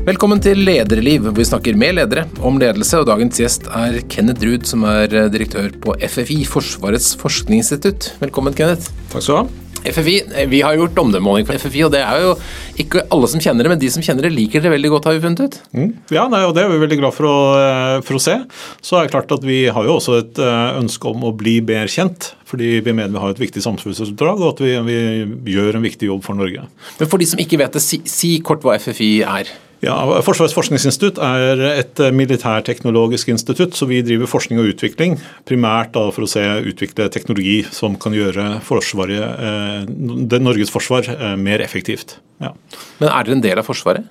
Velkommen til Lederliv, hvor vi snakker med ledere om ledelse. og Dagens gjest er Kenneth Ruud, som er direktør på FFI, Forsvarets forskningsinstitutt. Velkommen, Kenneth. Takk skal du ha. FFI, eh, Vi har gjort omdømmemåling for FFI, og det er jo ikke alle som kjenner det, men de som kjenner det, liker det veldig godt, har vi funnet ut. Mm. Ja, nei, og Det er vi veldig glad for å, eh, for å, se. Så er det klart at Vi har jo også et eh, ønske om å bli mer kjent. Fordi vi mener vi har et viktig samfunnsoppdrag og at vi, vi, gjør en viktig jobb for Norge. Men For de som ikke vet det, si, si kort hva FFI er. Ja, Forsvarets forskningsinstitutt er et militærteknologisk institutt, så vi driver forskning og utvikling. Primært for å se utvikle teknologi som kan gjøre forsvaret, eh, det Norges forsvar eh, mer effektivt. Ja. Men er dere en del av Forsvaret?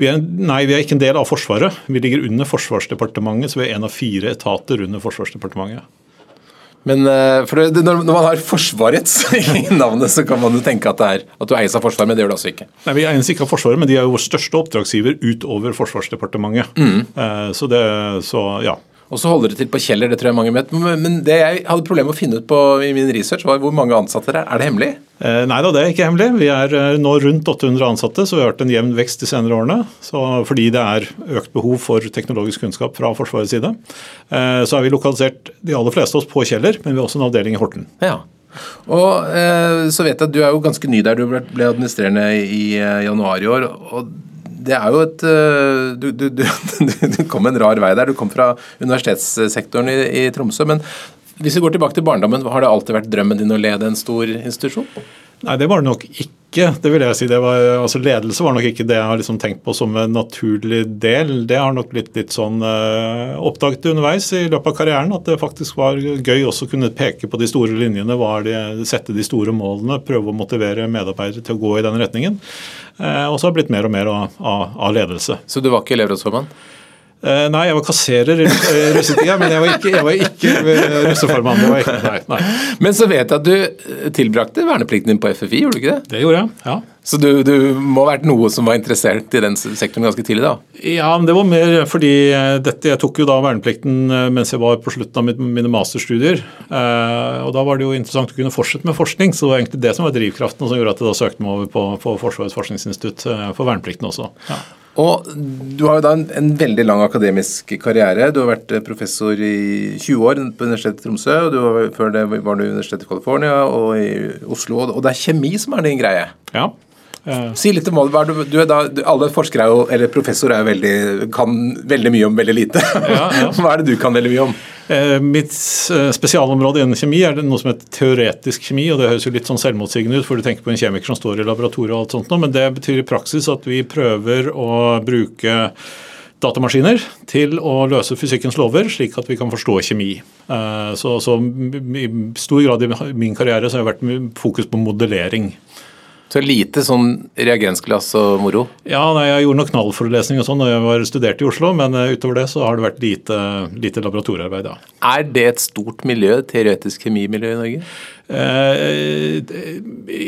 Vi er, nei, vi er ikke en del av Forsvaret. Vi ligger under Forsvarsdepartementet, så vi er en av fire etater under Forsvarsdepartementet. Men eh, for det, når, man har Forsvarets i navnet, så kan man jo tenke at, det er, at du eies av Forsvaret, men det gjør du altså ikke. Nei, Vi eies ikke av Forsvaret, men de er jo vår største oppdragsgiver utover Forsvarsdepartementet. Mm. Eh, så det, så ja. Og så holder det til på Kjeller, det tror jeg mange vet. Men det jeg hadde problemer med å finne ut på i min research, var hvor mange ansatte det er. Er det hemmelig? Eh, nei da, det er ikke hemmelig. Vi er eh, nå rundt 800 ansatte, så vi har hatt en jevn vekst de senere årene. Så fordi det er økt behov for teknologisk kunnskap fra Forsvarets side. Eh, så er vi lokalisert de aller fleste av oss på Kjeller, men vi har også en avdeling i Horten. Ja. Og så vet jeg at Du er jo ganske ny der, du ble administrerende i januar i år. og det er jo et du, du, du, du, kom en rar vei der. Du kom fra universitetssektoren i, i, Tromsø. Men hvis vi går tilbake til barndommen, har det alltid vært drømmen din å lede en stor institusjon? Nei, det var det nok ikke. Det vil jeg si. Var, altså ledelse var nok ikke det jeg har liksom tenkt på som en naturlig del. Det har nok blitt litt sånn uh, oppdaget underveis i løpet av karrieren at det faktisk var gøy også å kunne peke på de store linjene, de, sette de store målene, prøve å motivere medarbeidere til å gå i den retningen. Uh, og så har det blitt mer og mer av, av, av ledelse. Så du var ikke elevrådsformann? Uh, nei, jeg var kasserer i russetida, men jeg var ikke, jeg var ikke russeformann. Nei, nei. Men så vet jeg at du tilbrakte verneplikten din på FFI, gjorde du ikke det? Det gjorde jeg, ja. Så du, du må ha vært noe som var interessert i den sektoren ganske tidlig, da? Ja, men det var mer fordi dette, jeg tok jo da verneplikten eh, mens jeg var på slutten av mine masterstudier. Og da var det jo interessant å kunne fortsette med forskning, så det var egentlig det som var drivkraften som gjorde at jeg da søkte meg over på, på Forsvarets forskningsinstitutt for verneplikten også. Ja. Og Du har jo da en, en, veldig lang akademisk karriere. Du har vært eh, professor i 20 år på Universitetet i Tromsø. og var, Før det var du i Universitetet i California og i Oslo. Og det er kjemi som er din greie. Ja. Si litt om hva du, du da, Alle forskere er jo, eller professorer er jo veldig, kan veldig mye om veldig lite. Ja, ja. hva er det du kan veldig mye om? Uh, mitt uh, spesialområde innen kjemi er noe som heter teoretisk kjemi. og Det høres jo litt sånn selvmotsigende ut, for du tenker på en kjemiker som står i laboratoriet og alt sånt, men det betyr i praksis at vi prøver å bruke datamaskiner til å løse fysikkens lover, slik at vi kan forstå kjemi. Så, så i stor grad i min karriere så har jeg vært fokus på modellering. Så lite sånn reagensglass og moro? Ja, nei, jeg gjorde noen knallforelesning og sånn da jeg var studert i Oslo, men eh, utover det så har det vært lite, lite laboratoriearbeid, ja. Er det et stort miljø, teoretisk kjemimiljø i Norge? Eh,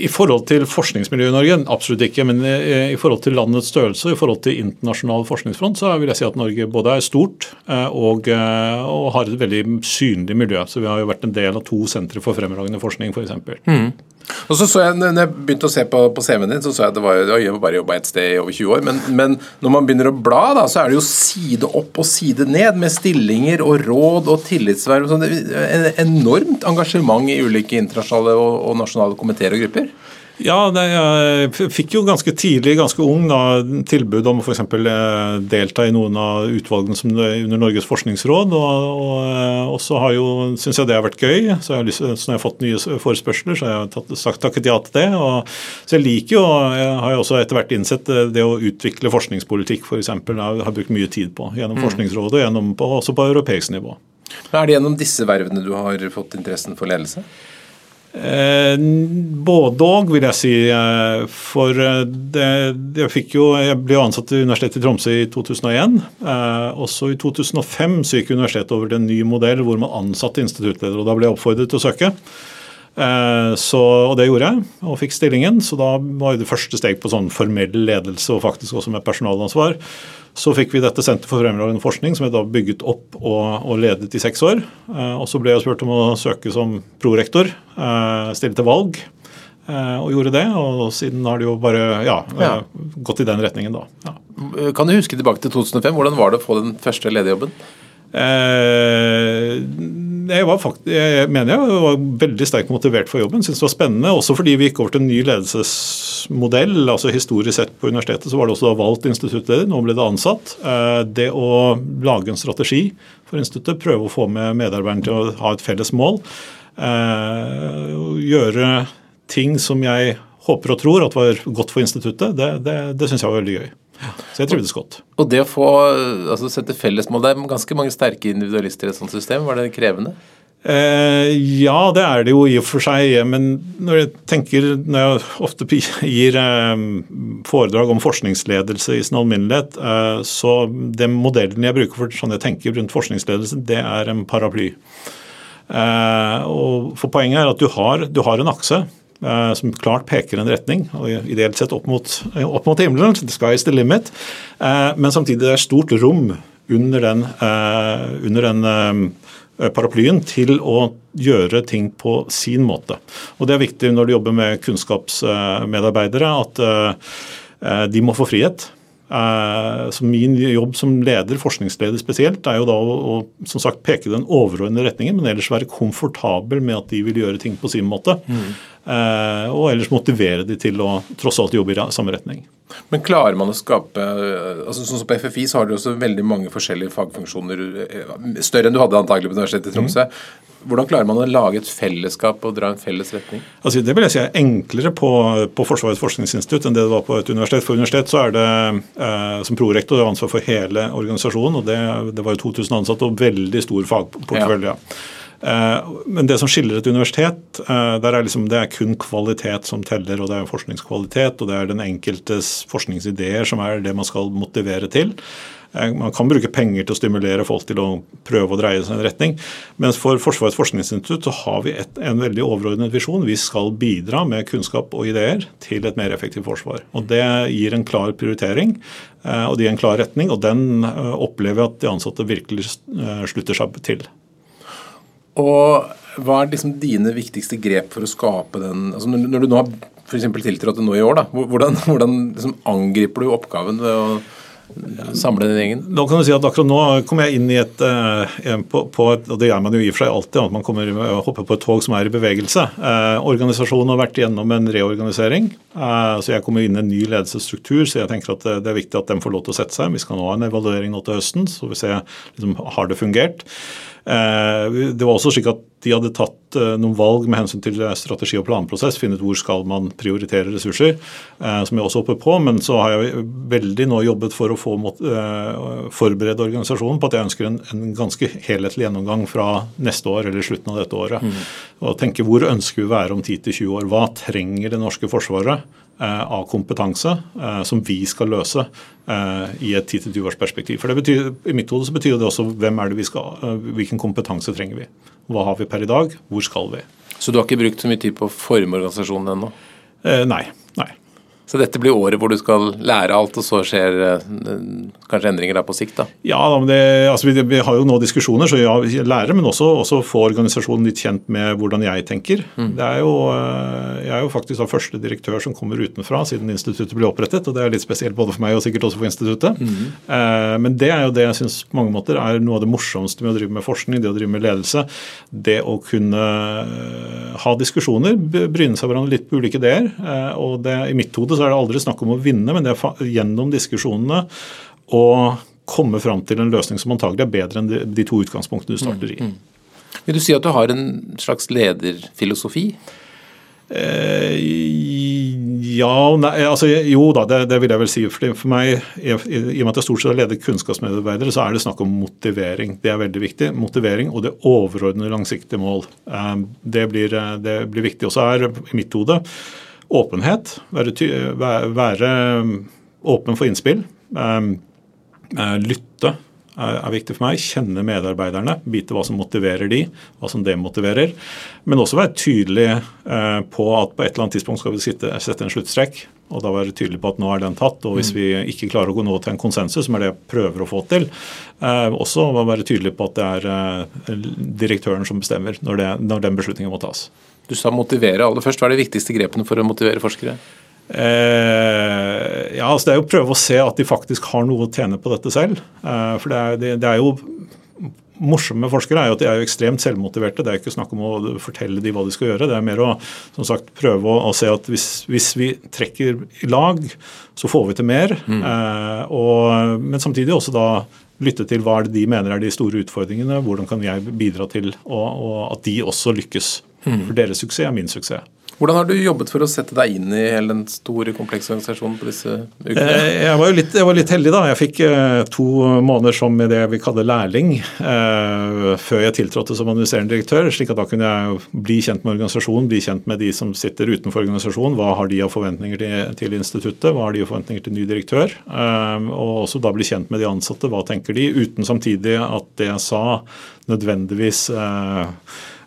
I forhold til forskningsmiljøet i Norge, absolutt ikke. Men eh, i forhold til landets størrelse og i forhold til internasjonal forskningsfront, så vil jeg si at Norge både er stort og, og har et veldig synlig miljø. Så vi har jo vært en del av to sentre for fremragende forskning, f.eks. Mm. Og så så jeg, når jeg begynte å se på, på CV-en din, så så jeg at det var, jeg bare jobba et sted i over 20 år. Men, men, når man begynner å bla, da, så er det jo side opp og side ned med stillinger og råd og tillitsverv. Sånn. Enormt engasjement i ulike internasjonale og, og nasjonale komiteer og grupper. Ja, jeg fikk jo ganske tidlig, ganske ung, da, tilbud om f.eks. Eh, delta i noen av utvalgene som under Norges forskningsråd. Og, og, eh, og så har jo, syns jeg det har vært gøy. Så, jeg, så når jeg har fått nye forespørsler, så har jeg tatt, sagt takket ja til det. Og, så jeg liker jo, jeg har jo også etter hvert innsett eh, det å utvikle forskningspolitikk f.eks. For jeg har brukt mye tid på. Gjennom mm. Forskningsrådet og gjennom på, også på europeisk nivå. Er det gjennom disse vervene du har fått interessen for ledelse? Eh, både òg, vil jeg si. Eh, for eh, det, jeg, fikk jo, jeg ble ansatt ved Universitetet i Tromsø i 2001. Eh, også i 2005 så gikk universitetet over til en ny modell hvor man ansatte instituttledere. og Da ble jeg oppfordret til å søke. Så, og det gjorde jeg, og fikk stillingen. Så da var det første steg på sånn formell ledelse og faktisk også med personalansvar. Så fikk vi dette Senter for fremragende forskning, som jeg da bygget opp og, og, ledet i seks år. Eh, og så ble jeg spurt om å søke som prorektor, eh, stille til valg. og gjorde det. Og siden har det jo bare ja, Ja. gått i den retningen, da. Ja. Kan du huske tilbake til 2005? Hvordan var det å få den første lederjobben? Eh, jeg, var fakt jeg mener jeg var veldig sterkt motivert for jobben. Synes det var spennende, Også fordi vi gikk over til en ny ledelsesmodell. altså Historisk sett på universitetet så var det også valgt instituttleder, nå ble det ansatt. Eh, det å lage en strategi for instituttet, prøve å få med medarbeiderne til å ha et felles mål. Eh, gjøre ting som jeg håper og tror at var godt for instituttet, det, det, det syns jeg var veldig gøy. Så jeg trivdes godt. Og det å få altså sette fellesmål Det er ganske mange sterke individualister i et sånt system. Var det krevende? Eh, ja, det er det jo i og for seg. Men når jeg tenker, når jeg ofte gir eh, foredrag om forskningsledelse i sin alminnelighet, eh, så den modellen jeg bruker for sånn jeg tenker rundt forskningsledelse, det er en paraply. Og for Poenget er at du har, du har en akse som klart peker en retning, og ideelt sett opp mot, opp mot himmelen. The sky is the limit. Men samtidig er det stort rom under den, under den paraplyen til å gjøre ting på sin måte. Og Det er viktig når du jobber med kunnskapsmedarbeidere, at eh, de må få frihet. Eh, Så Min jobb som leder, forskningsleder spesielt, er jo da å, som sagt, peke den overordnede retningen, men ellers være komfortabel med at de vil gjøre ting på sin måte. Eh, Og ellers motivere de til å tross alt jobbe i samme retning. Men klarer man å skape altså Sånn som På FFI så har dere også veldig mange forskjellige fagfunksjoner, eh, større enn du hadde antagelig på Universitetet i Tromsø. Hvordan klarer man å lage et fellesskap og dra en felles retning? Altså, det vil jeg si er enklere på, på Forsvarets forskningsinstitutt enn det det var på et universitet. For universitet så er det eh, som prorektor det er ansvar for hele organisasjonen, og det, det var jo 2000 ansatte og veldig stor fagportefølje. Ja. Eh, men det som skiller et universitet, eh, er liksom, det er kun kvalitet som teller. og Det er forskningskvalitet, og det er den enkeltes forskningsideer som er det man skal motivere til. Eh, Man kan bruke penger til å stimulere folk til å prøve å dreie seg i en retning. Mens for Forsvarets forskningsinstitutt så har vi et, en veldig overordnet visjon. Vi skal bidra med kunnskap og ideer til et mer effektivt forsvar. Og Det gir en klar prioritering og det gir en klar retning. og Den opplever jeg at de ansatte virkelig slutter seg til. Og hva er liksom dine viktigste grep for å skape den altså Når, du nå har f.eks. tiltrådt nå i år, da, hvordan, hvordan liksom angriper du oppgaven ved å samle den gjengen? Nå kan du si at Akkurat nå kommer jeg inn i et, eh, på, på et og det gjør man jo i og for seg alltid, at man kommer hopper på et tog som er i bevegelse. Eh, organisasjonen har vært gjennom en reorganisering. Eh, så Jeg kommer inn i en ny ledelsesstruktur, så jeg tenker at det, det er viktig at den får lov til å sette seg. Vi skal nå ha en evaluering nå til høsten, så vi ser liksom, har det fungert. Det var også slik at de hadde tatt noen valg med hensyn til strategi og planprosess. Finne ut hvor skal man prioritere ressurser, som jeg også hopper på. Men så har jeg veldig nå jobbet for å få forberede organisasjonen på at jeg ønsker en, en ganske helhetlig gjennomgang fra neste år eller slutten av dette året. Mm. Og tenke hvor ønsker vi å være om 10-20 år? Hva trenger det norske forsvaret? Av kompetanse som vi skal løse i et 10-20 års perspektiv. For det betyr, I mitt hode så betyr det også hvem er det vi skal, hvilken kompetanse trenger vi. Hva har vi per i dag, hvor skal vi. Så du har ikke brukt så mye tid på å forme organisasjonen ennå? Eh, nei. Så dette blir året hvor du skal lære alt, og så skjer kanskje endringer der på sikt? da? Ja, men det, altså vi, vi, har jo nå diskusjoner, så ja, lære, men også, også, få organisasjonen litt kjent med hvordan jeg tenker. Mm. Det er jo, jeg er jo faktisk den første direktør som kommer utenfra siden instituttet ble opprettet. og Det er litt spesielt både for meg og sikkert også for instituttet. Mm. Eh, men det er jo det jeg syns på mange måter er noe av det morsomste med å drive med forskning, det å drive med ledelse. Det å kunne ha diskusjoner, bryne seg hverandre litt på ulike ideer. Eh, og det, I mitt hode så er det aldri snakk om å vinne, men det er gjennom diskusjonene å komme fram til en løsning som antagelig er bedre enn de, de to utgangspunktene du starter i. Mm, mm. Vil du si at du har en slags lederfilosofi? Eh, ja nei, altså Jo da, det, det, vil jeg vel si. Fordi for meg, i, i, i og med at jeg stort sett har ledet kunnskapsmedarbeidere, så er det snakk om motivering. Det er veldig viktig. Motivering og det overordnede langsiktige mål. Eh, det, blir, det blir viktig. Og så er i mitt hode åpenhet. Være, være, åpen for innspill. Lytte er viktig for meg. Kjenne medarbeiderne. Vite hva som motiverer de, hva som demotiverer. Men også være tydelig på at på et eller annet tidspunkt skal vi sitte, sette en sluttstrekk. Og da være tydelig på at nå er den tatt. Og hvis vi ikke klarer å gå nå til en konsensus, som er det jeg prøver å få til, også være tydelig på at det er direktøren som bestemmer når, det, når den beslutningen må tas. Du sa motivere aller først. Hva er de viktigste grepene for å motivere forskere? Eh, ja, altså Det er jo å prøve å se at de faktisk har noe å tjene på dette selv. Eh, for det er, det, det er jo morsomme forskere er jo at de er jo ekstremt selvmotiverte. Det er ikke snakk om å fortelle dem hva de skal gjøre. Det er mer å som sagt, prøve å, å se at hvis, hvis, vi trekker i lag, så får vi til mer. Mm. Eh, og, men samtidig også da lytte til hva de mener er de store utfordringene. Hvordan kan jeg bidra til å, og at de også lykkes. Mm. For deres suksess er min suksess. Hvordan har du jobbet for å sette deg inn i hele den store, komplekse organisasjonen på disse ukene? Eh, jeg var jo litt, jeg var litt heldig, da. Jeg fikk eh, to måneder som det vi kaller lærling eh, før jeg tiltrådte som administrerende direktør. slik at da kunne jeg bli kjent med organisasjonen, bli kjent med de som sitter utenfor organisasjonen. Hva har de av forventninger til, til instituttet, hva har de av forventninger til ny direktør? Og også da bli kjent med de ansatte, hva tenker de? Uten samtidig at det jeg sa nødvendigvis Eh,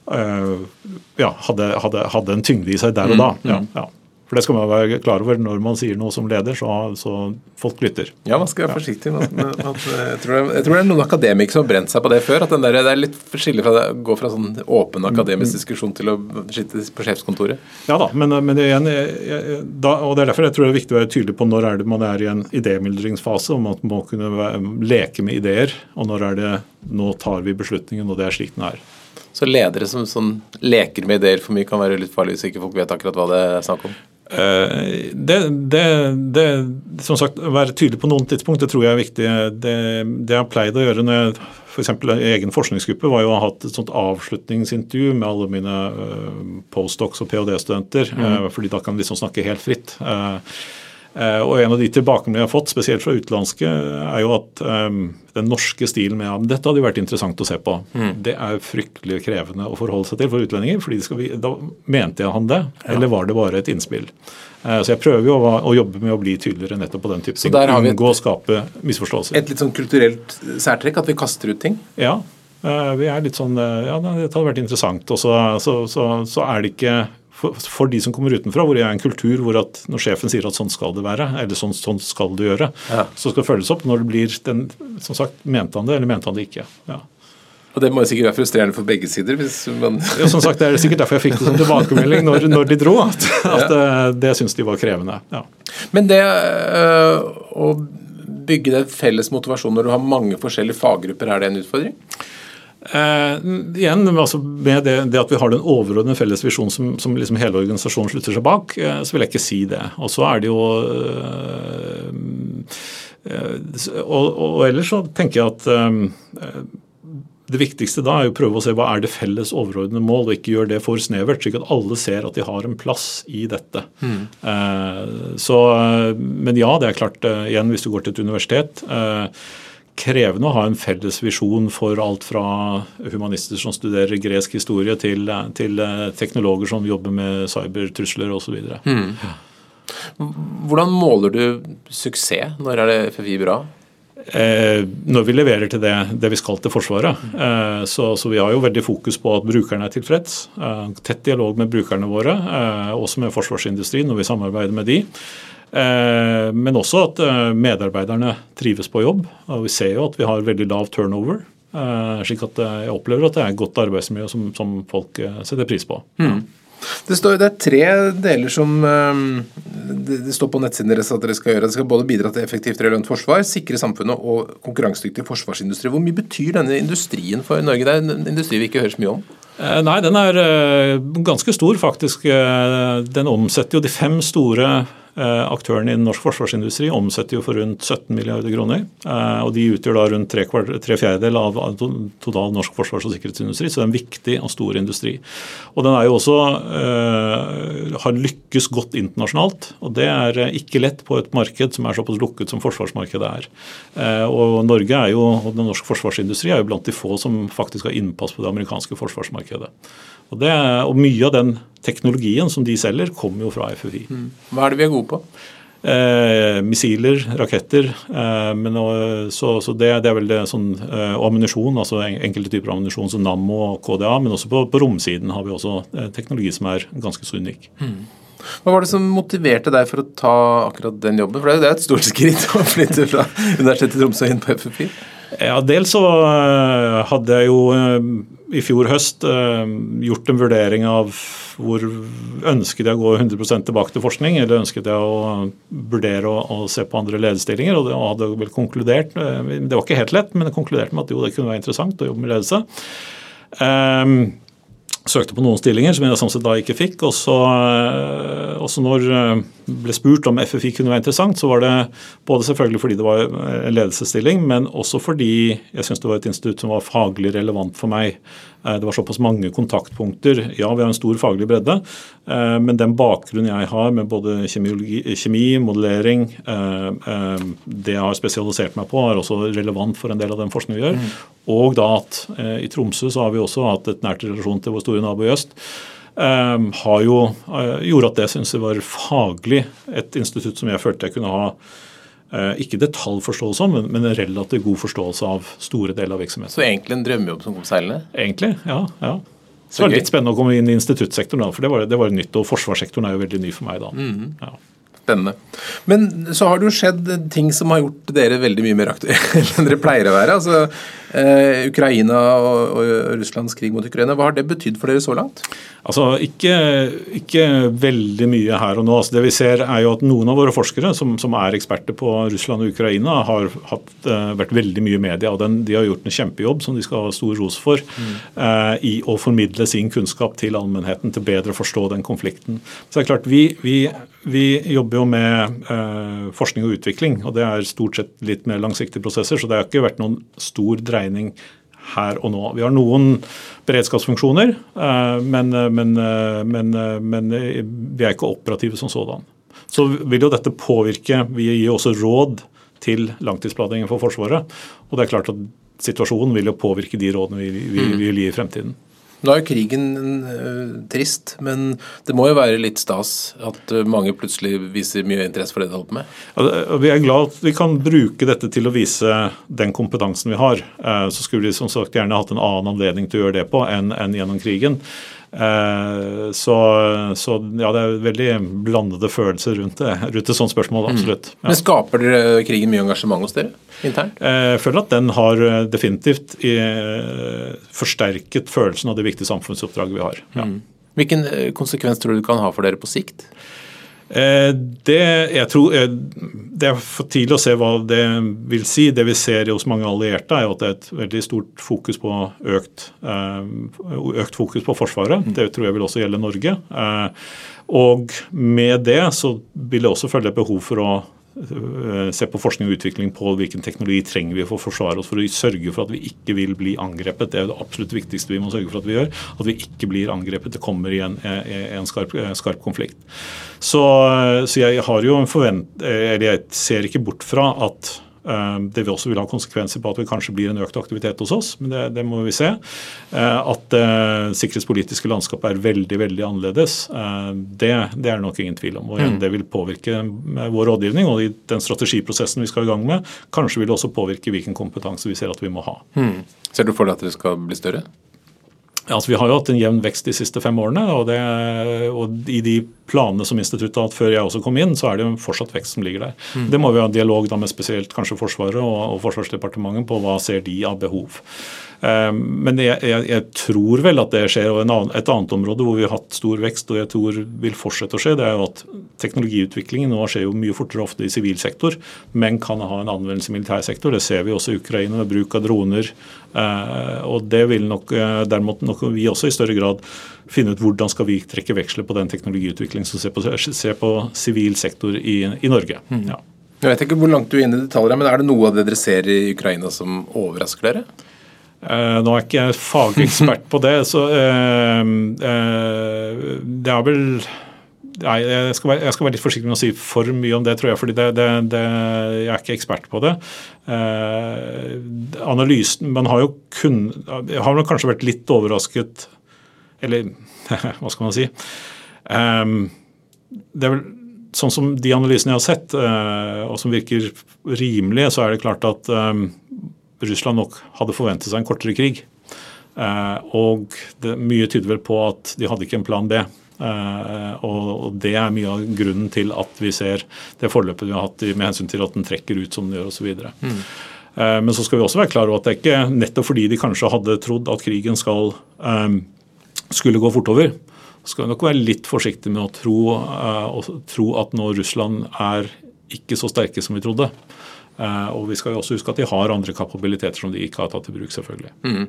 ja, hadde, hadde, hadde, en tyngde i seg der og da. Mm, ja, mm. ja. For det skal man være klar over når man sier noe som leder, så, så folk lytter. Ja, man skal være forsiktig. med at, jeg, tror det, jeg, tror det, er noen akademikere som har brent seg på det før. at der, Det er litt forskjellig fra å gå fra sånn åpen akademisk mm. diskusjon til å sitte på sjefskontoret. Ja da, men, men det, igjen, jeg, da, og det er derfor jeg tror det er viktig å være tydelig på når er det man er i en idémyldringsfase, om at man må kunne være, leke med ideer, og når er det nå tar vi beslutningen, og det er slik den er. Så ledere som sånn, leker med ideer for mye kan være litt farlig hvis ikke folk vet akkurat hva det er snakk om? Uh, det, det, det, som sagt, Å være tydelig på noen tidspunkt det tror jeg er viktig. Det, det jeg har pleid å gjøre når jeg f.eks. i egen forskningsgruppe, var jo å ha hatt et sånt avslutningsintervju med alle mine uh, postdocs og ph.d.-studenter. Mm. Uh, fordi da kan vi liksom snakke helt fritt. Uh, Eh, og En av de tilbakemeldingene jeg har fått, spesielt fra utenlandske, er jo at um, den norske stilen med ja, dette hadde jo vært interessant å se på. Mm. Det er fryktelig krevende å forholde seg til for utlendinger. fordi Da mente jeg han det, ja. eller var det bare et innspill? Uh, så jeg prøver jo å, å, jobbe med å bli tydeligere nettopp på den type ting. Unngå å skape misforståelser. Et litt sånn kulturelt særtrekk, at vi kaster ut ting? Ja. Uh, vi er litt sånn Ja, dette hadde vært interessant. Og så, så, så, så er det ikke for, for, de som kommer utenfra, hvor det er en kultur hvor at når sjefen sier at sånn skal det være, eller sånn, sånn skal du gjøre, ja. så skal det følges opp. Når det blir den, som sagt, mente han det, eller mente han det ikke. Ja. Og Det må jo sikkert være frustrerende for begge sider? hvis man... ja, som sagt, Det er sikkert derfor jeg fikk det som tilbakemelding når, når de dro, at, at det, det syns de var krevende. Ja. Men det øh, å bygge den felles motivasjonen når du har mange forskjellige faggrupper, er det en utfordring? Eh, igjen, altså Med det, det, at vi har den overordnede felles visjonen som, som liksom hele organisasjonen slutter seg bak, eh, så vil jeg ikke si det. Og så er det jo øh, øh, og, og, ellers så tenker jeg at øh, det viktigste da er å prøve å se hva er det felles overordnede mål, og ikke gjøre det for snevert, slik at alle ser at de har en plass i dette. Mm. så, men ja, det er klart, igjen hvis du går til et universitet krevende å ha en felles visjon for alt fra humanister som studerer gresk historie, til, til eh, teknologer som jobber med cybertrusler osv. Mm. Hvordan måler du suksess? Når er det FFI bra? Eh, når vi leverer til det, det vi skal til Forsvaret. Eh, så, så, vi har jo veldig fokus på at brukerne er tilfreds. Eh, tett dialog med brukerne våre, eh, også med forsvarsindustrien når vi samarbeider med de. Eh, men også at eh, medarbeiderne trives på jobb. og Vi ser jo at vi har veldig lav turnover. Eh, slik at jeg opplever at det er et godt arbeidsmiljø som, som folk setter pris på. Mm. Det, står, det, er tre deler som det, står på nettsiden deres at dere skal gjøre. Det skal både bidra til effektivt relevant forsvar, sikre samfunnet og konkurransedyktig forsvarsindustri. Hvor mye betyr denne industrien for Norge? Det er en industri vi ikke hører så mye om. Nei, den er ganske stor, faktisk. Den omsetter jo de fem store aktørene i norsk forsvarsindustri omsetter jo for rundt 17 milliarder kroner. Eh, og De utgjør da rundt tre, tre fjerdedel av, total norsk forsvars- og sikkerhetsindustri, så det er en viktig og stor industri. Og Den er jo også øh, har lykkes godt internasjonalt. og Det er ikke lett på et marked som er såpass lukket som forsvarsmarkedet er. Og Norge er jo, og den norske forsvarsindustri er jo blant de få som faktisk har innpass på det amerikanske forsvarsmarkedet. Og, det, og, Mye av den teknologien som de selger, kommer jo fra FFI. Mm. Hva er det vi er gode? Eh, missiler, raketter. Eh, men, så, så det, det, er vel det sånn eh, ammunisjon, altså enkelte typer ammunisjon som Nammo og KDA. Men også på, på romsiden har vi også eh, teknologi som er ganske så unik. Mm. Hva var det som motiverte deg for å ta akkurat den jobben? For det er jo et stort skritt å flytte fra Universitetet i Tromsø inn på FFI? Ja, Dels så eh, hadde jeg jo eh, i fjor høst gjort en vurdering av hvor ønsket jeg å gå 100% tilbake til forskning, eller ønsket jeg å vurdere å, å se på andre lederstillinger. Og det hadde vel konkludert Det var ikke helt lett, men det konkluderte med at jo, det kunne være interessant å jobbe med ledelse. Um, søkte på noen stillinger som jeg sånn sett da ikke fikk. Og så, eh, når eh, ble spurt om FFI kunne være interessant, så var det både selvfølgelig fordi det var en ledelsesstilling, men også fordi jeg syntes det var et institutt som var faglig relevant for meg. Eh, det var såpass mange kontaktpunkter. Ja, vi har en stor faglig bredde, men den bakgrunnen jeg har med både kjemi, modellering, det jeg har spesialisert meg på, er også relevant for en del av den forskningen vi gjør. Mm. Og da at eh, i Tromsø så har vi også hatt et nært relasjon til vår store nabo i øst. Eh, har jo, eh, gjorde at det syntes jeg var faglig et institutt som jeg følte jeg kunne ha eh, ikke detaljforståelse om, men, men en relativt god forståelse av store deler av virksomheten. Så egentlig en drømmejobb som kom seilende? Egentlig, ja. ja. Så det var litt spennende å komme inn i instituttsektoren, da, for det var, det var nytt. Og forsvarssektoren er jo veldig ny for meg da. Mm. Ja. Spennende. Men så har det jo skjedd ting som har gjort dere veldig mye mer aktuelle enn dere pleier å være. Altså, eh, Ukraina og, og, Russlands krig mot Ukraina, hva har det betydd for dere så langt? Altså, ikke, ikke veldig mye her og nå. Altså, det vi ser er jo at Noen av våre forskere som, som er eksperter på Russland og Ukraina, har hatt, uh, vært veldig mye i media. og den, De har gjort en kjempejobb som de skal ha stor ros for mm. uh, i å formidle sin kunnskap til allmennheten til bedre å forstå den konflikten. Så det er klart, vi, vi vi jobber jo med uh, forskning og utvikling, og det er stort sett litt mer langsiktige prosesser. Så det har ikke vært noen stor dreining her og nå. Vi har noen beredskapsfunksjoner, eh, men, eh, men, eh, men, men, vi er ikke operative som sådan. Så vil jo dette påvirke Vi gir også råd til langtidsplanleggingen for Forsvaret. Og det er klart at situasjonen vil jo påvirke de rådene vi, vi, vi vil gi i fremtiden. Nå er jo krigen uh, trist, men det må jo være litt stas at uh, mange plutselig viser mye interesse for det de holder på med? Ja, vi er glad at vi kan bruke dette til å vise den kompetansen vi har. Uh, så skulle vi som sagt gjerne hatt en annen anledning til å gjøre det på enn gjennom krigen. Eh, så, så, ja, det er veldig blandede følelser rundt det, rundt et sånt spørsmål. Mm. absolutt. Ja. Men Skaper dere krigen mye engasjement hos dere internt? Eh, jeg føler at den har eh, definitivt forsterket følelsen av det viktige samfunnsoppdraget vi har. Ja. Mm. Hvilken konsekvens tror du det kan ha for dere på sikt? Eh, det, jeg tror, eh, det er for tidlig å se hva det vil si. Det vi ser hos mange allierte, er jo at det er et veldig stort fokus på økt, eh, økt fokus på Forsvaret. Mm. Det tror jeg vil også gjelde Norge. Og med det så vil det også følge et behov for å se på forskning og utvikling på hvilken teknologi trenger vi for å forsvare oss for å sørge for at vi ikke vil bli angrepet. Det er det absolutt viktigste vi må sørge for at vi gjør. At vi ikke blir angrepet. Det kommer i en, en skarp, skarp, konflikt. Så, så jeg jeg ser ikke bort fra at Eh, det vil også vil ha konsekvenser på at det kanskje blir en økt aktivitet hos oss, men det, det må vi se. Eh, at det eh, sikkerhetspolitiske landskapet er veldig veldig annerledes, det, det er det nok ingen tvil om. og igjen, Det vil påvirke vår rådgivning og den strategiprosessen vi skal i gang med. Kanskje vil det også påvirke hvilken kompetanse vi ser at vi må ha. Mm. Ser du for deg at dere skal bli større? Altså, vi har jo hatt en jevn vekst de siste fem årene. Og, det, og i de planene som instituttet har hatt før jeg også kom inn, så er det jo fortsatt vekst som ligger der. Mm. Det må vi ha dialog da med spesielt kanskje Forsvaret og, og Forsvarsdepartementet på hva ser de av behov. Um, men jeg, jeg, jeg, tror vel at det skjer. og annen, Et annet område hvor vi har hatt stor vekst og jeg tror vil fortsette å skje, det er jo at teknologiutviklingen nå skjer jo mye fortere ofte i sivil sektor, men kan ha en anvendelse i militær sektor. Det ser vi også i Ukraina med bruk av droner. Uh, og det vil nok uh, derimot nok vi også i større grad finne ut hvordan skal vi trekke veksler på den teknologiutviklingen som ser på, ser på sivil sektor i, i Norge. Mm. Ja. Jeg vet ikke hvor langt du er inne i detaljer, men er det noe av det dere ser i Ukraina som overrasker dere? Eh, nå er jeg ikke jeg fagekspert på det, så eh, eh, det er vel Nei, jeg skal, være, jeg skal, være, litt forsiktig med å si for mye om det, tror jeg. fordi det, det, det, jeg er ikke ekspert på det. analysen Man har jo kun Har kanskje vært litt overrasket Eller hva skal man si? Um, det er vel Sånn som de analysene jeg har sett, og som virker rimelige, så er det klart at um, Russland nok hadde forventet seg en kortere krig. Eh, og det, mye tyder vel på at de hadde ikke en plan B. Uh, og Det er mye av grunnen til at vi ser det forløpet vi har hatt med hensyn til at den trekker ut som den gjør osv. Mm. Men så skal vi også være klar over at det er ikke nettopp fordi de kanskje hadde trodd at krigen skal, skulle gå fortover, skal vi nok være litt forsiktige med å tro, å tro at nå Russland er ikke så sterke som vi trodde. Og vi skal jo også huske at de har andre kapabiliteter som de ikke har tatt i bruk, selvfølgelig. Mm.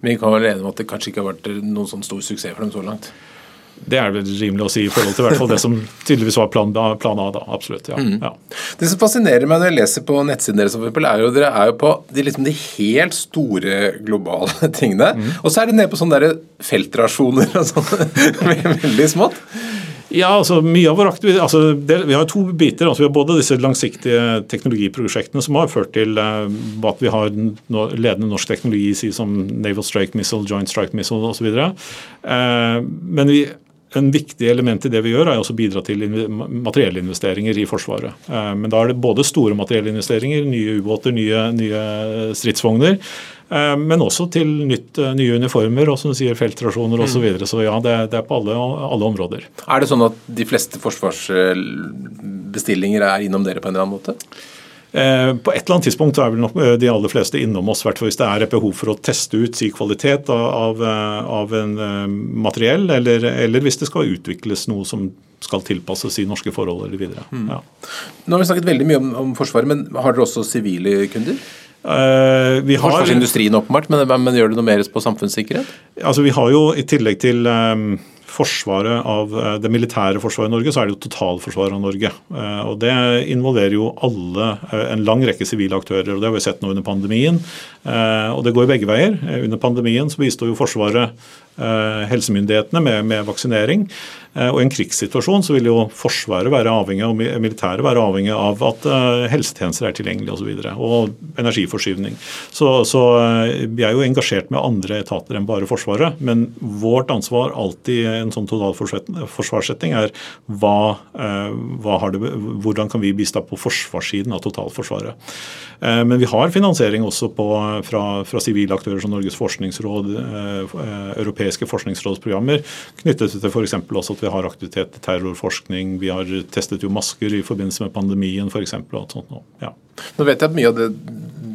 Vi kan vel enige om at det kanskje ikke har vært noen sånn stor suksess for dem så langt? Det er vel rimelig å si i forhold til hvert fall det som tydeligvis var plan, plan A. da, absolutt, ja. Mm. ja. Det som fascinerer meg når jeg leser på nettsiden deres, er jo dere er jo på de, liksom, de helt store globale tingene. Mm. Og så er det nede på sånne feltrasjoner og sånn, veldig smått. Ja, altså mye av vår aktivitet, altså det, Vi har to biter. altså Vi har både disse langsiktige teknologiprosjektene som har ført til uh, at vi har no, ledende norsk teknologi som Naval Strike Missile, Joint Strike Missile osv. Uh, men vi en viktig element i det vi gjør, er også å bidra til materiellinvesteringer i Forsvaret. Uh, men da er det både store materiellinvesteringer, nye ubåter, nye, nye stridsvogner. Eh, men også til nytt, eh, nye uniformer og som du sier, feltrasjoner osv. Så, videre. så ja, det, det er på alle, alle, områder. Er det sånn at de fleste forsvarsbestillinger er innom dere på en eller annen måte? Eh, på et eller annet tidspunkt er vel nok de aller fleste innom oss, hvert hvis det er et behov for å teste ut si kvalitet av, av en materiell, eller, eller, hvis det skal utvikles noe som skal tilpasses i norske forhold eller videre. Mm. Ja. Nå har vi snakket veldig mye om, om Forsvaret, men har dere også sivile kunder? Uh, vi har, Forsvarsindustrien åpenbart, men, men, gjør det noe mer på samfunnssikkerhet? Altså Vi har jo i tillegg til um, forsvaret av uh, det militære forsvaret i Norge, så er det jo totalforsvaret av Norge. Uh, og Det involverer jo alle, en lang rekke sivile aktører. og Det har vi sett nå under pandemien. Og det går begge veier. Under pandemien så bistår jo Forsvaret helsemyndighetene med, med vaksinering. Eh, og I en krigssituasjon så vil jo Forsvaret være avhengig og militæret være avhengig av at eh, helsetjenester er tilgjengelige osv. Og, så og energiforsyning. Så, så, eh, vi er jo engasjert med andre etater enn bare Forsvaret. Men vårt ansvar alltid i en sånn totalforsvarssetting er hva, hva det, hvordan kan vi bistå på forsvarssiden av totalforsvaret. Men vi har finansiering også på, fra sivile aktører som Norges forskningsråd, europeiske forskningsrådsprogrammer, knyttet til f.eks. også at vi har aktivitet i terrorforskning. Vi har testet jo masker i forbindelse med pandemien f.eks. Ja. Nå vet jeg at mye av det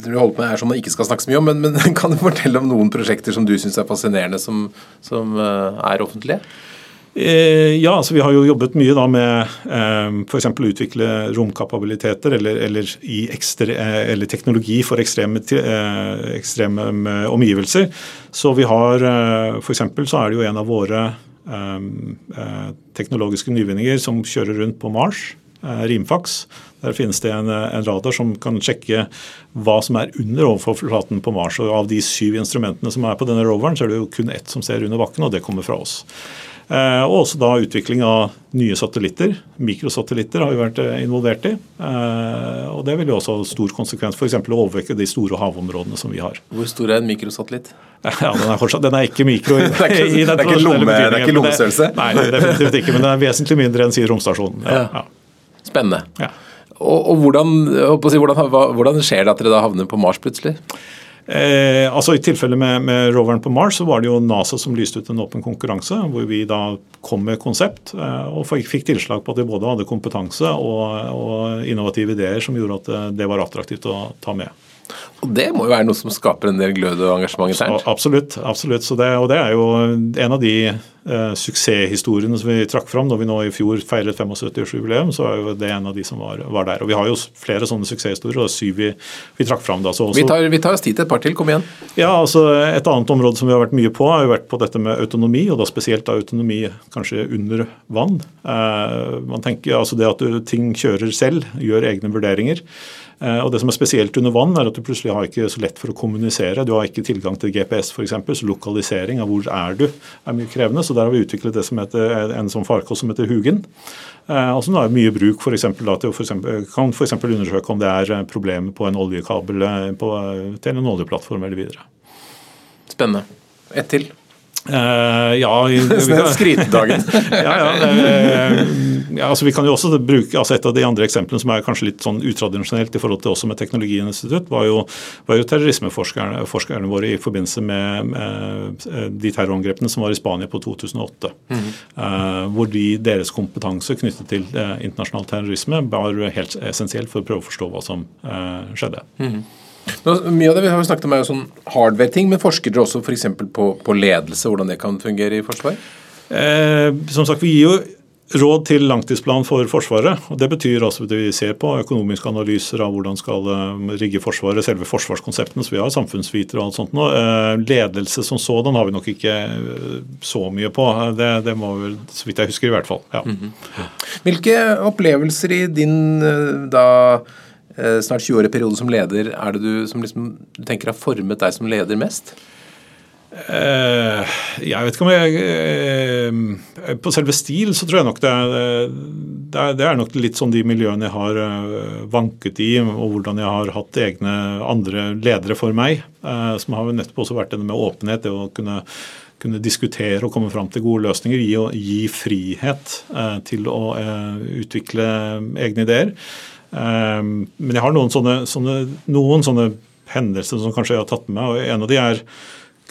du holder på med er som man ikke skal snakke så mye om, men, men kan du fortelle om noen prosjekter som du syns er fascinerende, som, som uh, er offentlige? Eh, ja, altså Vi har jo jobbet mye da med eh, f.eks. å utvikle romkapabiliteter eller, eller, ekstre, eh, eller, teknologi for ekstreme, ekstreme omgivelser. Så vi har F.eks. så er det jo en av våre teknologiske nyvinninger som kjører rundt på Mars. Rimfax. Der finnes det en, en, radar som kan sjekke hva som er under overflaten på Mars. og Av de syv instrumentene som er på denne roveren, så er det jo kun ett som ser under bakken, og det kommer fra oss. Eh, og også da utvikling av nye satellitter. Mikrosatellitter har vi vært eh, involvert i. Eh, og det vil jo også ha stor konsekvens, f.eks. å overvekke de store havområdene som vi har. Hvor stor er en mikrosatellitt? Ja, Den er, fortsatt, den er ikke mikro i, det er ikke, i det er ikke, lomme, det er ikke lommestørrelse? Nei, definitivt ikke, men den er vesentlig mindre enn sier romstasjonen. Ja, ja. Spennende. Ja. Og, og hvordan, hvordan, hvordan, skjer det at dere da havner på Mars plutselig? Eh, altså I tilfelle med, med, roveren på Mars så var det jo NASA som lyste ut en åpen konkurranse, hvor vi da kom med konsept eh, og fikk tilslag på at de både hadde kompetanse og, og innovative ideer som gjorde at det, det var attraktivt å ta med. Og Det må jo være noe som skaper en del glød og engasjement internt? Absolutt. absolutt. Det, og det er jo en av de eh, suksesshistoriene som vi trakk fram når vi nå i fjor feiret 75-årsjubileum. så er jo det en av de som var, var, der. Og Vi har jo flere sånne suksesshistorier, og syv vi, vi trakk fram. da. Også, vi, tar, vi tar oss tid til et par til. Kom igjen. Ja, altså Et annet område som vi har vært mye på, har jo vært på dette med autonomi, og da spesielt da autonomi kanskje under vann. Eh, man tenker altså Det at ting kjører selv, gjør egne vurderinger. Eh, og Det som er spesielt under vann, er at du plutselig har ikke så lett for å kommunisere. Du har ikke tilgang til GPS f.eks., så lokalisering av hvor er du er mye krevende. Så der har vi utviklet det som heter, en sånn farkost som heter Hugen. Altså og som er mye bruk for eksempel, da, til å for eksempel, kan f.eks. undersøke om det er problemer på en oljekabel eh, på, til en oljeplattform eller videre. Spennende. Ett til. Uh, ja, Skrytedagen. ja, ja, uh, ja, altså vi kan jo også bruke altså Et av de andre eksemplene som er kanskje litt sånn utradisjonelt i forhold til også med Teknologiinstitutt, var jo, var jo terrorismeforskerne våre i forbindelse med, uh, de terrorangrepene som var i Spania på 2008. Mm. Uh, hvor de, deres kompetanse knyttet til internasjonal terrorisme var helt essensielt for å prøve å forstå hva som skjedde. Mm. Nå, mye av det vi har snakket om er jo sånn hardware-ting, men forsker dere også f.eks. På, på ledelse, hvordan det kan fungere i Forsvaret? Eh, som sagt, Vi gir jo råd til langtidsplan for Forsvaret. og Det betyr altså at vi ser på økonomiske analyser av hvordan skal eh, rigge Forsvaret, selve forsvarskonseptene. Så vi har samfunnsvitere og alt sånt nå. Eh, ledelse som sådan har vi nok ikke eh, så mye på. Det, det må vi, så vidt jeg husker, i hvert fall. Ja. Mm -hmm. Hvilke opplevelser i din da snart 20-årig periode som leder er det du som liksom, du tenker har formet deg som leder mest? Uh, jeg vet ikke om jeg uh, På selve stil så tror jeg nok det er, det er, det er nok litt sånn de miljøene jeg har uh, vanket i, og hvordan jeg har hatt egne andre ledere for meg. som har nettopp også vært denne med åpenhet, det å kunne, kunne diskutere og komme fram til gode løsninger. Gi, gi frihet til å utvikle egne ideer. Men jeg har noen sånne, sånne, noen sånne hendelser som kanskje jeg har tatt med meg. og En av de er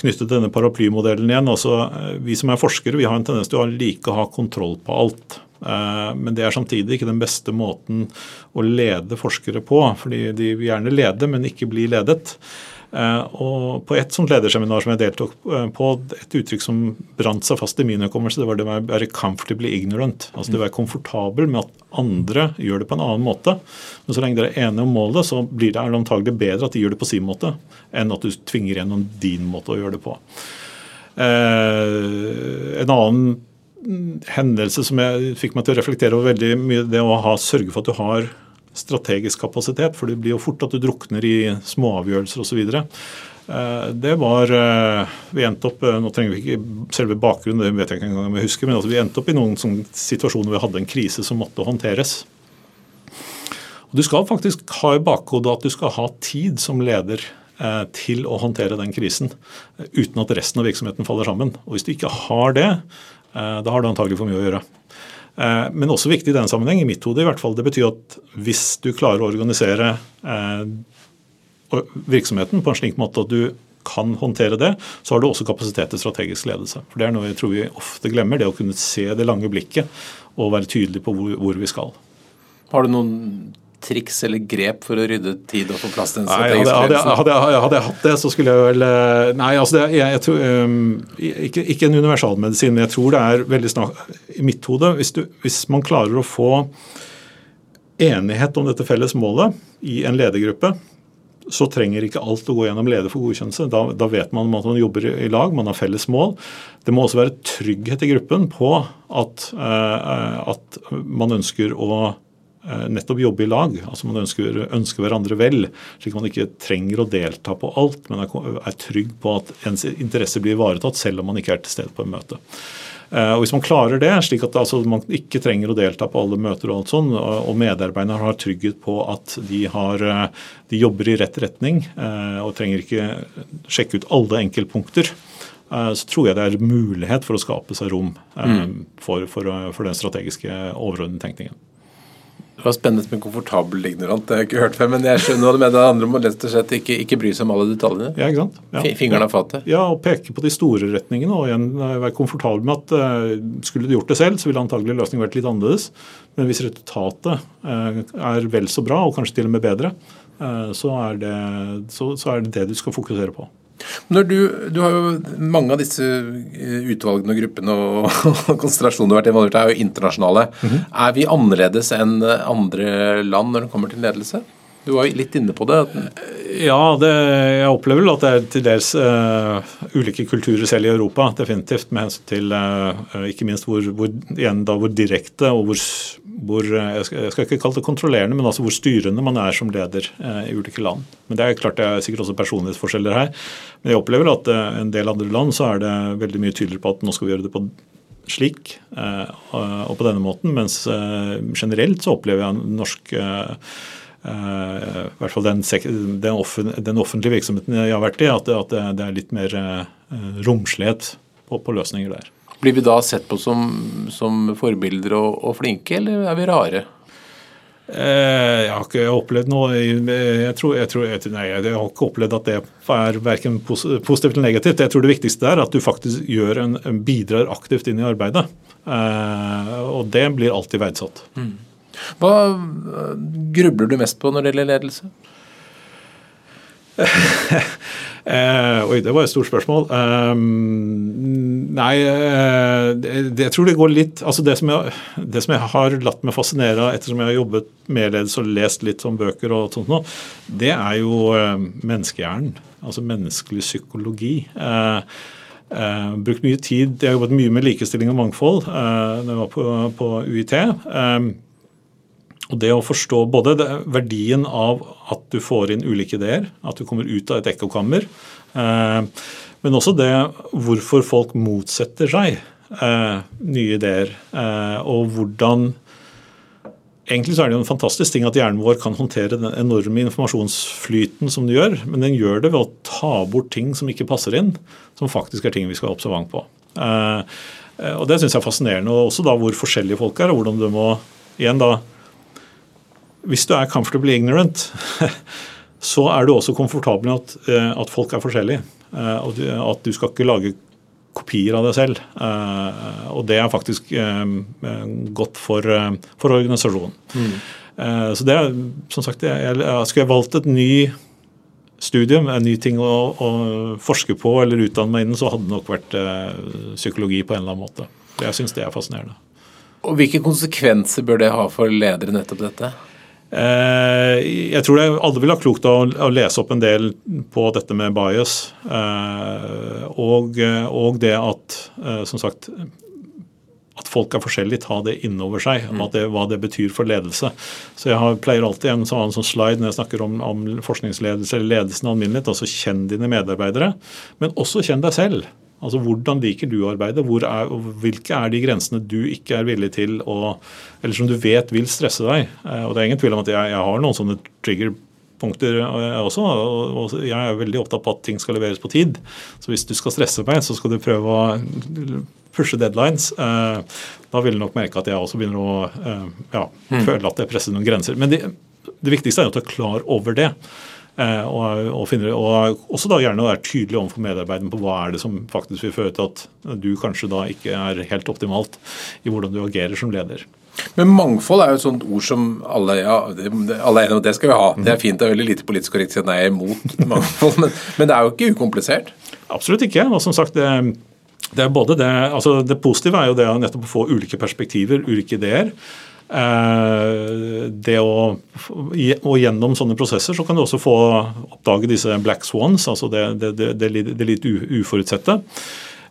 knyttet til denne paraplymodellen igjen. altså eh, Vi som er forskere, vi har en tendens til å like å ha kontroll på alt. Eh, men det er samtidig ikke den beste måten å lede forskere på. fordi De vil gjerne lede, men ikke bli ledet. Eh, og På et sånt lederseminar som jeg deltok eh, på, et uttrykk som brant seg fast i min hukommelse, det var det å være 'comfortably ignorant'. Altså det å være komfortabel med at andre gjør det på en annen måte. Men så lenge dere er enige om målet, så blir det antagelig bedre at de gjør det på sin måte, enn at du tvinger gjennom din måte å gjøre det på. Eh, en annen hendelse som jeg fikk meg til å reflektere over veldig mye, det å ha, sørge for at du har strategisk kapasitet, for det blir jo fort at du drukner i småavgjørelser osv. Eh, det var eh, Vi endte opp eh, Nå trenger vi ikke selve bakgrunnen, det vet jeg ikke engang om jeg husker, men altså vi endte opp i noen situasjoner hvor vi hadde en krise som måtte håndteres. Og Du skal faktisk ha i bakhodet at du skal ha tid som leder til å håndtere den krisen uten at resten av virksomheten faller sammen. Og Hvis du ikke har det, da har du antagelig for mye å gjøre. Eh, men også viktig i den sammenheng, i mitt hode i hvert fall. Det betyr at hvis du klarer å organisere eh, virksomheten på en slik måte at du kan håndtere det, så har du også kapasitet til strategisk ledelse. For Det er noe jeg tror vi ofte glemmer, det å kunne se det lange blikket og være tydelig på hvor, hvor vi skal. Har du noen triks eller grep for å rydde tid og få plass til en strategisk ledelse? Hadde, hadde, hadde, hadde, jeg hatt det, så skulle jeg vel eh, Nei, altså det, jeg, jeg tror, um, ikke, ikke, en universalmedisin, men jeg tror det er veldig snart I mitt hode, hvis, du, hvis man klarer å få enighet om dette felles målet i en ledergruppe, så trenger ikke alt å gå gjennom leder for godkjennelse. Da, da, vet man at man jobber i lag, man har felles mål. Det må også være trygghet i gruppen på at, uh, at man ønsker å Eh, nettopp jobbe i lag. altså Man ønsker, ønsker, hverandre vel, slik man ikke trenger å delta på alt, men er, er trygg på at ens interesse blir ivaretatt selv om man ikke er til stede på en møte. Eh, og Hvis man klarer det, slik at altså, man ikke trenger å delta på alle møter, og alt sånt, og medarbeiderne har trygghet på at de, har, eh, de jobber i rett retning og trenger ikke sjekke ut alle enkeltpunkter, så tror jeg det er mulighet for å skape seg rom mm. for, for, for den strategiske overordnede tenkningen. Det var spennende med komfortabel ignorant. Det har jeg ikke hørt før, men jeg skjønner hva du mener. Andre må lett og slett ikke, ikke bry seg om alle detaljene. Ja, ikke sant? Ja. Fingrene av fatet. Ja, og peke på de store retningene. Og igjen eh, være komfortabel med at uh, skulle du gjort det selv, så ville antagelig løsningen vært litt annerledes. Men hvis resultatet uh, er vel så bra, og kanskje til og med bedre, uh, så, er det, så, så er det det du skal fokusere på. Når du, du, har jo Mange av disse eh, utvalgene og gruppene og, og konsentrasjonene du har vært involvert i, er jo internasjonale. Mm -hmm. Er vi annerledes enn andre land når det kommer til ledelse? Du var litt inne på det. Ja, det, jeg opplever at det er til dels uh, ulike kulturer selv i Europa. Definitivt med hensyn til uh, ikke minst hvor, hvor, da, hvor direkte og hvor, hvor jeg, skal, jeg, skal, ikke kalle det kontrollerende, men altså hvor styrende man er som leder uh, i ulike land. Men Det er klart det er sikkert også personlighetsforskjeller her. Men jeg opplever at en del andre land så er det veldig mye tydeligere på at nå skal vi gjøre det på slik og på denne måten, mens generelt så opplever jeg norsk Eh, i hvert fall den, den, offent, den, offentlige virksomheten jeg har vært i, at, at det er litt mer uh, romslighet på, på, løsninger der. Blir vi da sett på som, som forbilder og, og, flinke, eller er vi rare? Eh, jeg har ikke opplevd noe jeg, tror, jeg, tror, jeg, nei, jeg, har ikke opplevd at det er verken positivt eller negativt. Jeg tror det viktigste er at du faktisk en, bidrar aktivt inn i arbeidet. og det blir alltid verdsatt. Mm. Hva grubler du mest på når det gjelder ledelse? eh, oi, det var et stort spørsmål. Um, nei, eh, det, det, jeg tror det går litt altså det som, jeg, det som jeg har latt meg fascinere ettersom jeg har jobbet med ledelse og lest litt om bøker, og sånt nå, det er jo eh, menneskehjernen. Altså menneskelig psykologi. Eh, uh, brukt mye tid, Jeg har jobbet mye med likestilling og mangfold uh, når jeg var på, på UiT. Um, og det å forstå både verdien av at du får inn ulike ideer, at du kommer ut av et ekkokammer, eh, men også det hvorfor folk motsetter seg eh, nye ideer, eh, og hvordan Egentlig så er det jo en fantastisk ting at hjernen vår kan håndtere den enorme informasjonsflyten som den gjør, men den gjør det ved å ta bort ting som ikke passer inn, som faktisk er ting vi skal være observant på. Og Det syns jeg er fascinerende, og også da hvor forskjellige folk er, og hvordan du må igjen da hvis du er comfortably ignorant, så er du også komfortabel med at, eh, at folk er forskjellige. og at du skal ikke lage kopier av deg selv. Eh, og det er faktisk godt for, for organisasjonen. Mm. Så det er som sagt, jeg, Skulle jeg valgt et ny studium, en ny ting å, å, forske på eller utdanne meg innen, så hadde det nok vært psykologi på en eller annen måte. Jeg syns det er fascinerende. Og Hvilke konsekvenser bør det ha for ledere, nettopp dette? Eh, jeg tror det alle vil ha klokt av å lese opp en del på dette med bias. Eh, og, og det at, eh, som sagt, at folk er forskjellige, ta det innover seg. Mm. Det, hva det betyr for ledelse. Så Jeg har, pleier alltid en sånn, sånn slide når jeg snakker om, om forskningsledelse eller ledelsen alminnelig. Altså kjenn dine medarbeidere, men også kjenn deg selv. Altså Hvordan liker du å arbeide? Er, hvilke er de grensene du ikke er villig til å Eller som du vet vil stresse deg? Eh, og Det er ingen tvil om at jeg, jeg har noen sånne triggerpunkter punkter også. Og jeg er veldig opptatt på at ting skal leveres på tid. Så hvis du skal stresse meg, så skal du prøve å pushe deadlines. Eh, da vil du nok merke at jeg også begynner å ja, mm. føle at jeg presser noen grenser. Men det, det viktigste er at du er klar over det. Eh, og, og, finner, og, også da gjerne å være tydelig overfor medarbeideren på hva er det som faktisk vil føre til at du kanskje da ikke er helt optimalt i hvordan du agerer som leder. Men mangfold er jo et sånt ord som alle ja, alle er enige om det skal vi ha. Det er fint, det er veldig lite politisk korrekt å si at nei, jeg er imot mangfold, men, men, det er jo ikke ukomplisert? Absolutt ikke. og som sagt, det, det, er både det, altså det positive er jo det å nettopp få ulike perspektiver, ulike ideer. Eh, det å, og gjennom sånne prosesser så kan du også få oppdage disse black swans, altså det, det, det, det litt uforutsette.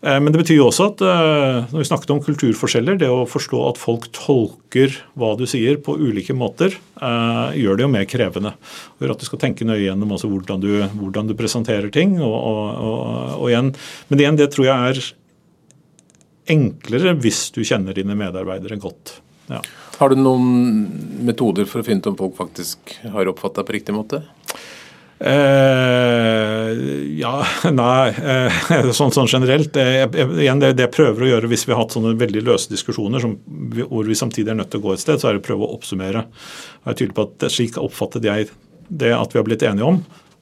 Eh, men det betyr jo også at eh, når vi snakket om kulturforskjeller, det å forstå at folk tolker hva du sier på ulike måter, gjør det jo mer krevende. Gjør at du skal tenke nøye gjennom altså hvordan, du, hvordan, du, presenterer ting. Og, og, og, igjen, Men igjen, det tror jeg er enklere hvis du kjenner dine medarbeidere godt. Ja. Har du noen metoder for å finne ut om folk faktisk har oppfatta på riktig måte? Eh, ja, nei. Eh, sånn, sånn, generelt. Eh, igjen, det, det, jeg prøver å gjøre hvis vi har hatt sånne veldig løse diskusjoner som, hvor vi samtidig er nødt til å gå et sted, så er det å prøve å oppsummere. Jeg er tydelig på at Slik oppfattet jeg det at vi har blitt enige om.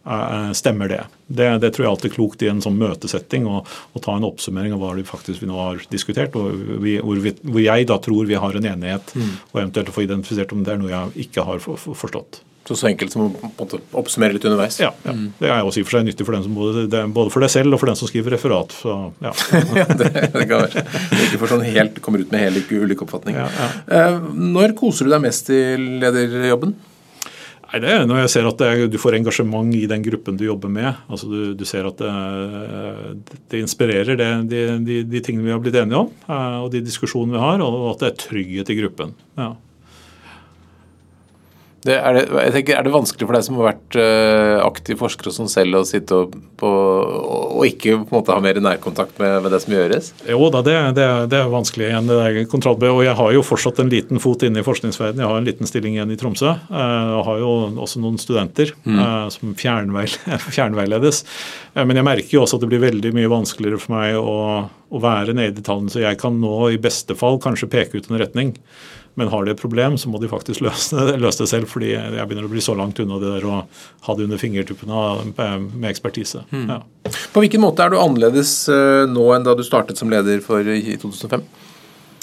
Eh, stemmer det? det? det. tror jeg alltid er klokt i en sånn møtesetting å ta en oppsummering av hva det faktisk vi nå har diskutert, og vi, hvor, vi, hvor, jeg da tror vi har en enighet, mm. og eventuelt å få identifisert om det er noe jeg ikke har forstått. Så så enkelt som å oppsummere litt underveis? Ja. ja. Mm. Det er også i og for seg nyttig for den som både, både, for deg selv og for den som skriver referat. Så, ja. ja det, det, kan være. Ikke for sånn helt, kommer ut med helt ulik oppfatning. Ja, ja. Eh, når koser du deg mest i lederjobben? Nei, det er når jeg ser at det, du får engasjement i den gruppen du jobber med. altså Du, du ser at det, det inspirerer det, de, de, de, tingene vi har blitt enige om, eh, og de diskusjonene vi har, og at det er trygghet i gruppen. Ja. Det er, det, jeg tenker, er det vanskelig for deg som har vært uh, aktiv forsker og sånn selv å sitte og, på, og, ikke på en måte ha mer nærkontakt med, med det som gjøres? Jo da, det, det, det er vanskelig igjen. det der kontrollbø, Og jeg har jo fortsatt en liten fot inne i forskningsverdenen. Jeg har en liten stilling igjen i Tromsø. Jeg har jo også noen studenter mm. uh, som fjernveil, fjernveiledes. men jeg merker jo også at det blir veldig mye vanskeligere for meg å, å være nede i tallene. Så jeg kan nå i beste fall kanskje peke ut en retning. Men har de et problem, så må de faktisk løse, løse, det selv. fordi jeg begynner å bli så langt unna det der å ha det under fingertuppene med ekspertise. Mm. Ja. På hvilken måte er du annerledes eh, nå enn da du startet som leder for i 2005?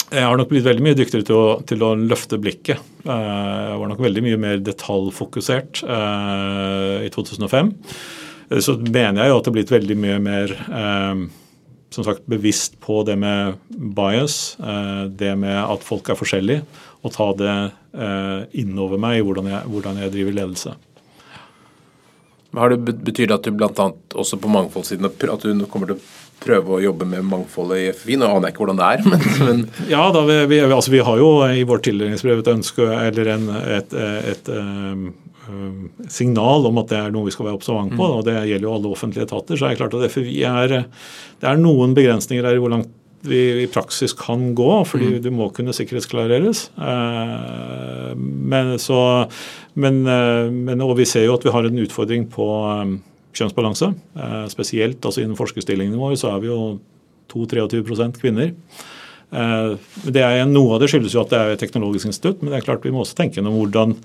Jeg har nok blitt veldig mye dyktigere til å, til å løfte blikket. Eh, jeg var nok veldig mye mer detaljfokusert eh, i 2005. så mener jeg jo at det har blitt veldig mye mer eh, som sagt, bevisst på det med bias, eh, det med at folk er forskjellige, og ta det eh, innover meg i hvordan jeg, hvordan jeg driver ledelse. Har det Betyr det at du bl.a. også på mangfoldssiden at du kommer til å prøve å jobbe med mangfoldet i FFI? Nå aner jeg ikke hvordan det er, men, men Ja, da, vi, vi, altså, vi, har jo i vårt tildelingsbrev et ønske eller en, et, et, et um, signal om at det er noe vi skal være observant på. Mm. og Det gjelder jo alle offentlige etater. så er Det klart at FFI er, det er noen begrensninger der i hvor langt vi i praksis kan gå, fordi mm. du må kunne sikkerhetsklareres. Eh, men så, men, men, og vi ser jo at vi har en utfordring på kjønnsbalanse. Eh, spesielt altså innen forskerstillingene våre så er vi jo 2-23 kvinner. Eh, det er, noe av det skyldes jo at det er et teknologisk institutt, men det er klart vi må også tenke gjennom hvordan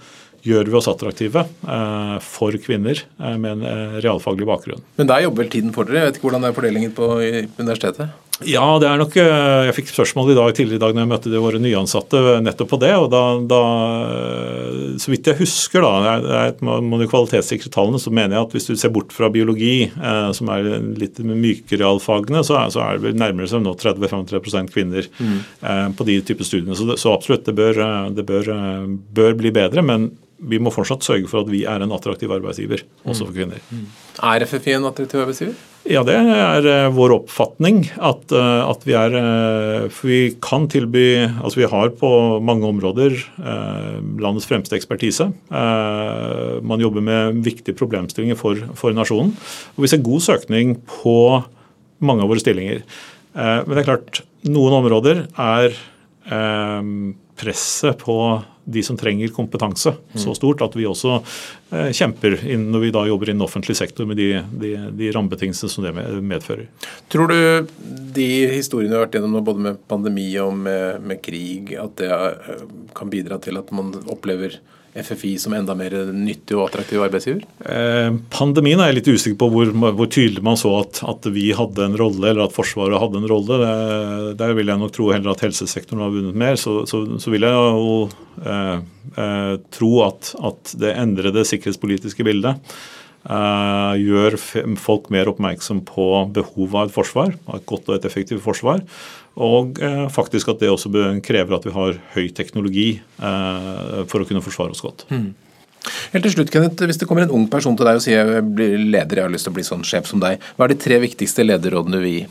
gjør vi oss attraktive eh, for kvinner med en realfaglig bakgrunn. Men der jobber vel tiden for dere? Jeg vet ikke hvordan det er fordelingen på universitetet? Ja, det er nok eh, Jeg fikk spørsmål i dag tidligere i dag når jeg møtte de våre nyansatte nettopp på det. og da, da Så vidt jeg husker, da, det må du kvalitetssikre tallene, så mener jeg at hvis du ser bort fra biologi, eh, som er litt mykere realfagene, så er, så er det nærmere seg nå 30-35 kvinner mm. eh, på de typer studiene. Så, så absolutt, det, bør, det bør, bør bli bedre. men vi må fortsatt sørge for at vi er en attraktiv arbeidsgiver, også for kvinner. Mm. Er FFI en attraktiv arbeidsgiver? Ja, det er uh, vår oppfatning. At, uh, at, vi er uh, For vi kan tilby Altså vi har på mange områder landets fremste ekspertise. man jobber med viktige problemstillinger for, for, nasjonen. Og vi ser god søkning på mange av våre stillinger. men det er klart, noen områder er presset på de som trenger kompetanse, så stort at vi også eh, kjemper når vi da jobber innen offentlig sektor med de, de, de rammebetingelsene som det medfører. Tror du de historiene vi har vært gjennom både med pandemi og med, med krig, at det eh, kan bidra til at man opplever FFI som enda mer nyttig og attraktiv arbeidsgiver? Eh, pandemien er jeg litt usikker på hvor, hvor tydelig man så at, at, vi hadde en rolle, eller at Forsvaret hadde en rolle. Det, der vil jeg nok tro heller at helsesektoren har vunnet mer. Så, så, så vil jeg jo eh, eh, tro at, at, det endrede sikkerhetspolitiske bildet eh, gjør folk mer oppmerksom på behovet av et forsvar, av et godt og et effektivt forsvar. Og eh, faktisk at det også krever at vi har høy teknologi eh, for å kunne forsvare oss godt. Mm. Helt til slutt, Kenneth, Hvis det kommer en ung person til deg og sier jeg blir leder, jeg har lyst til å bli sånn sjef som deg, hva er de tre viktigste lederrådene du vil gi?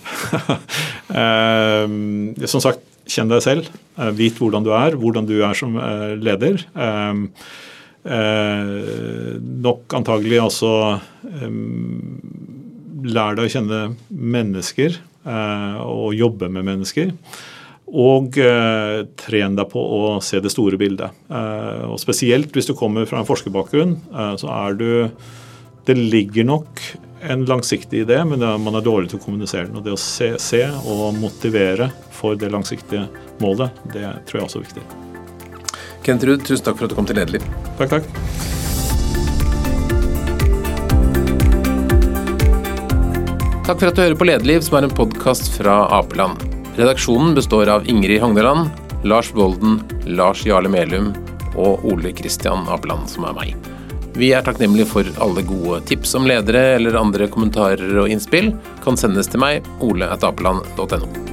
eh, som sagt, kjenn deg selv. Eh, vit hvordan du er, hvordan du er som eh, leder. Eh, nok antagelig altså Lær deg å kjenne mennesker og eh, jobbe med mennesker. Og eh, tren deg på å se det store bildet. Eh, og Spesielt hvis du kommer fra en forskerbakgrunn, eh, så er du Det ligger nok en langsiktig idé, men er, man er dårlig til å kommunisere den. Og det å se, se, og motivere for det langsiktige målet, det tror jeg også er viktig. Kent Ruud, tusen takk for at du kom til Lederliv. Takk, takk. Takk for at du hører på Lederliv, som er en podkast fra Apeland. Redaksjonen består av Ingrid Hogneland, Lars Bolden, Lars Jarle Melum og Ole Kristian Apeland, som er meg. Vi er takknemlige for alle gode tips om ledere eller andre kommentarer og innspill. Kan sendes til meg, oleatapeland.no.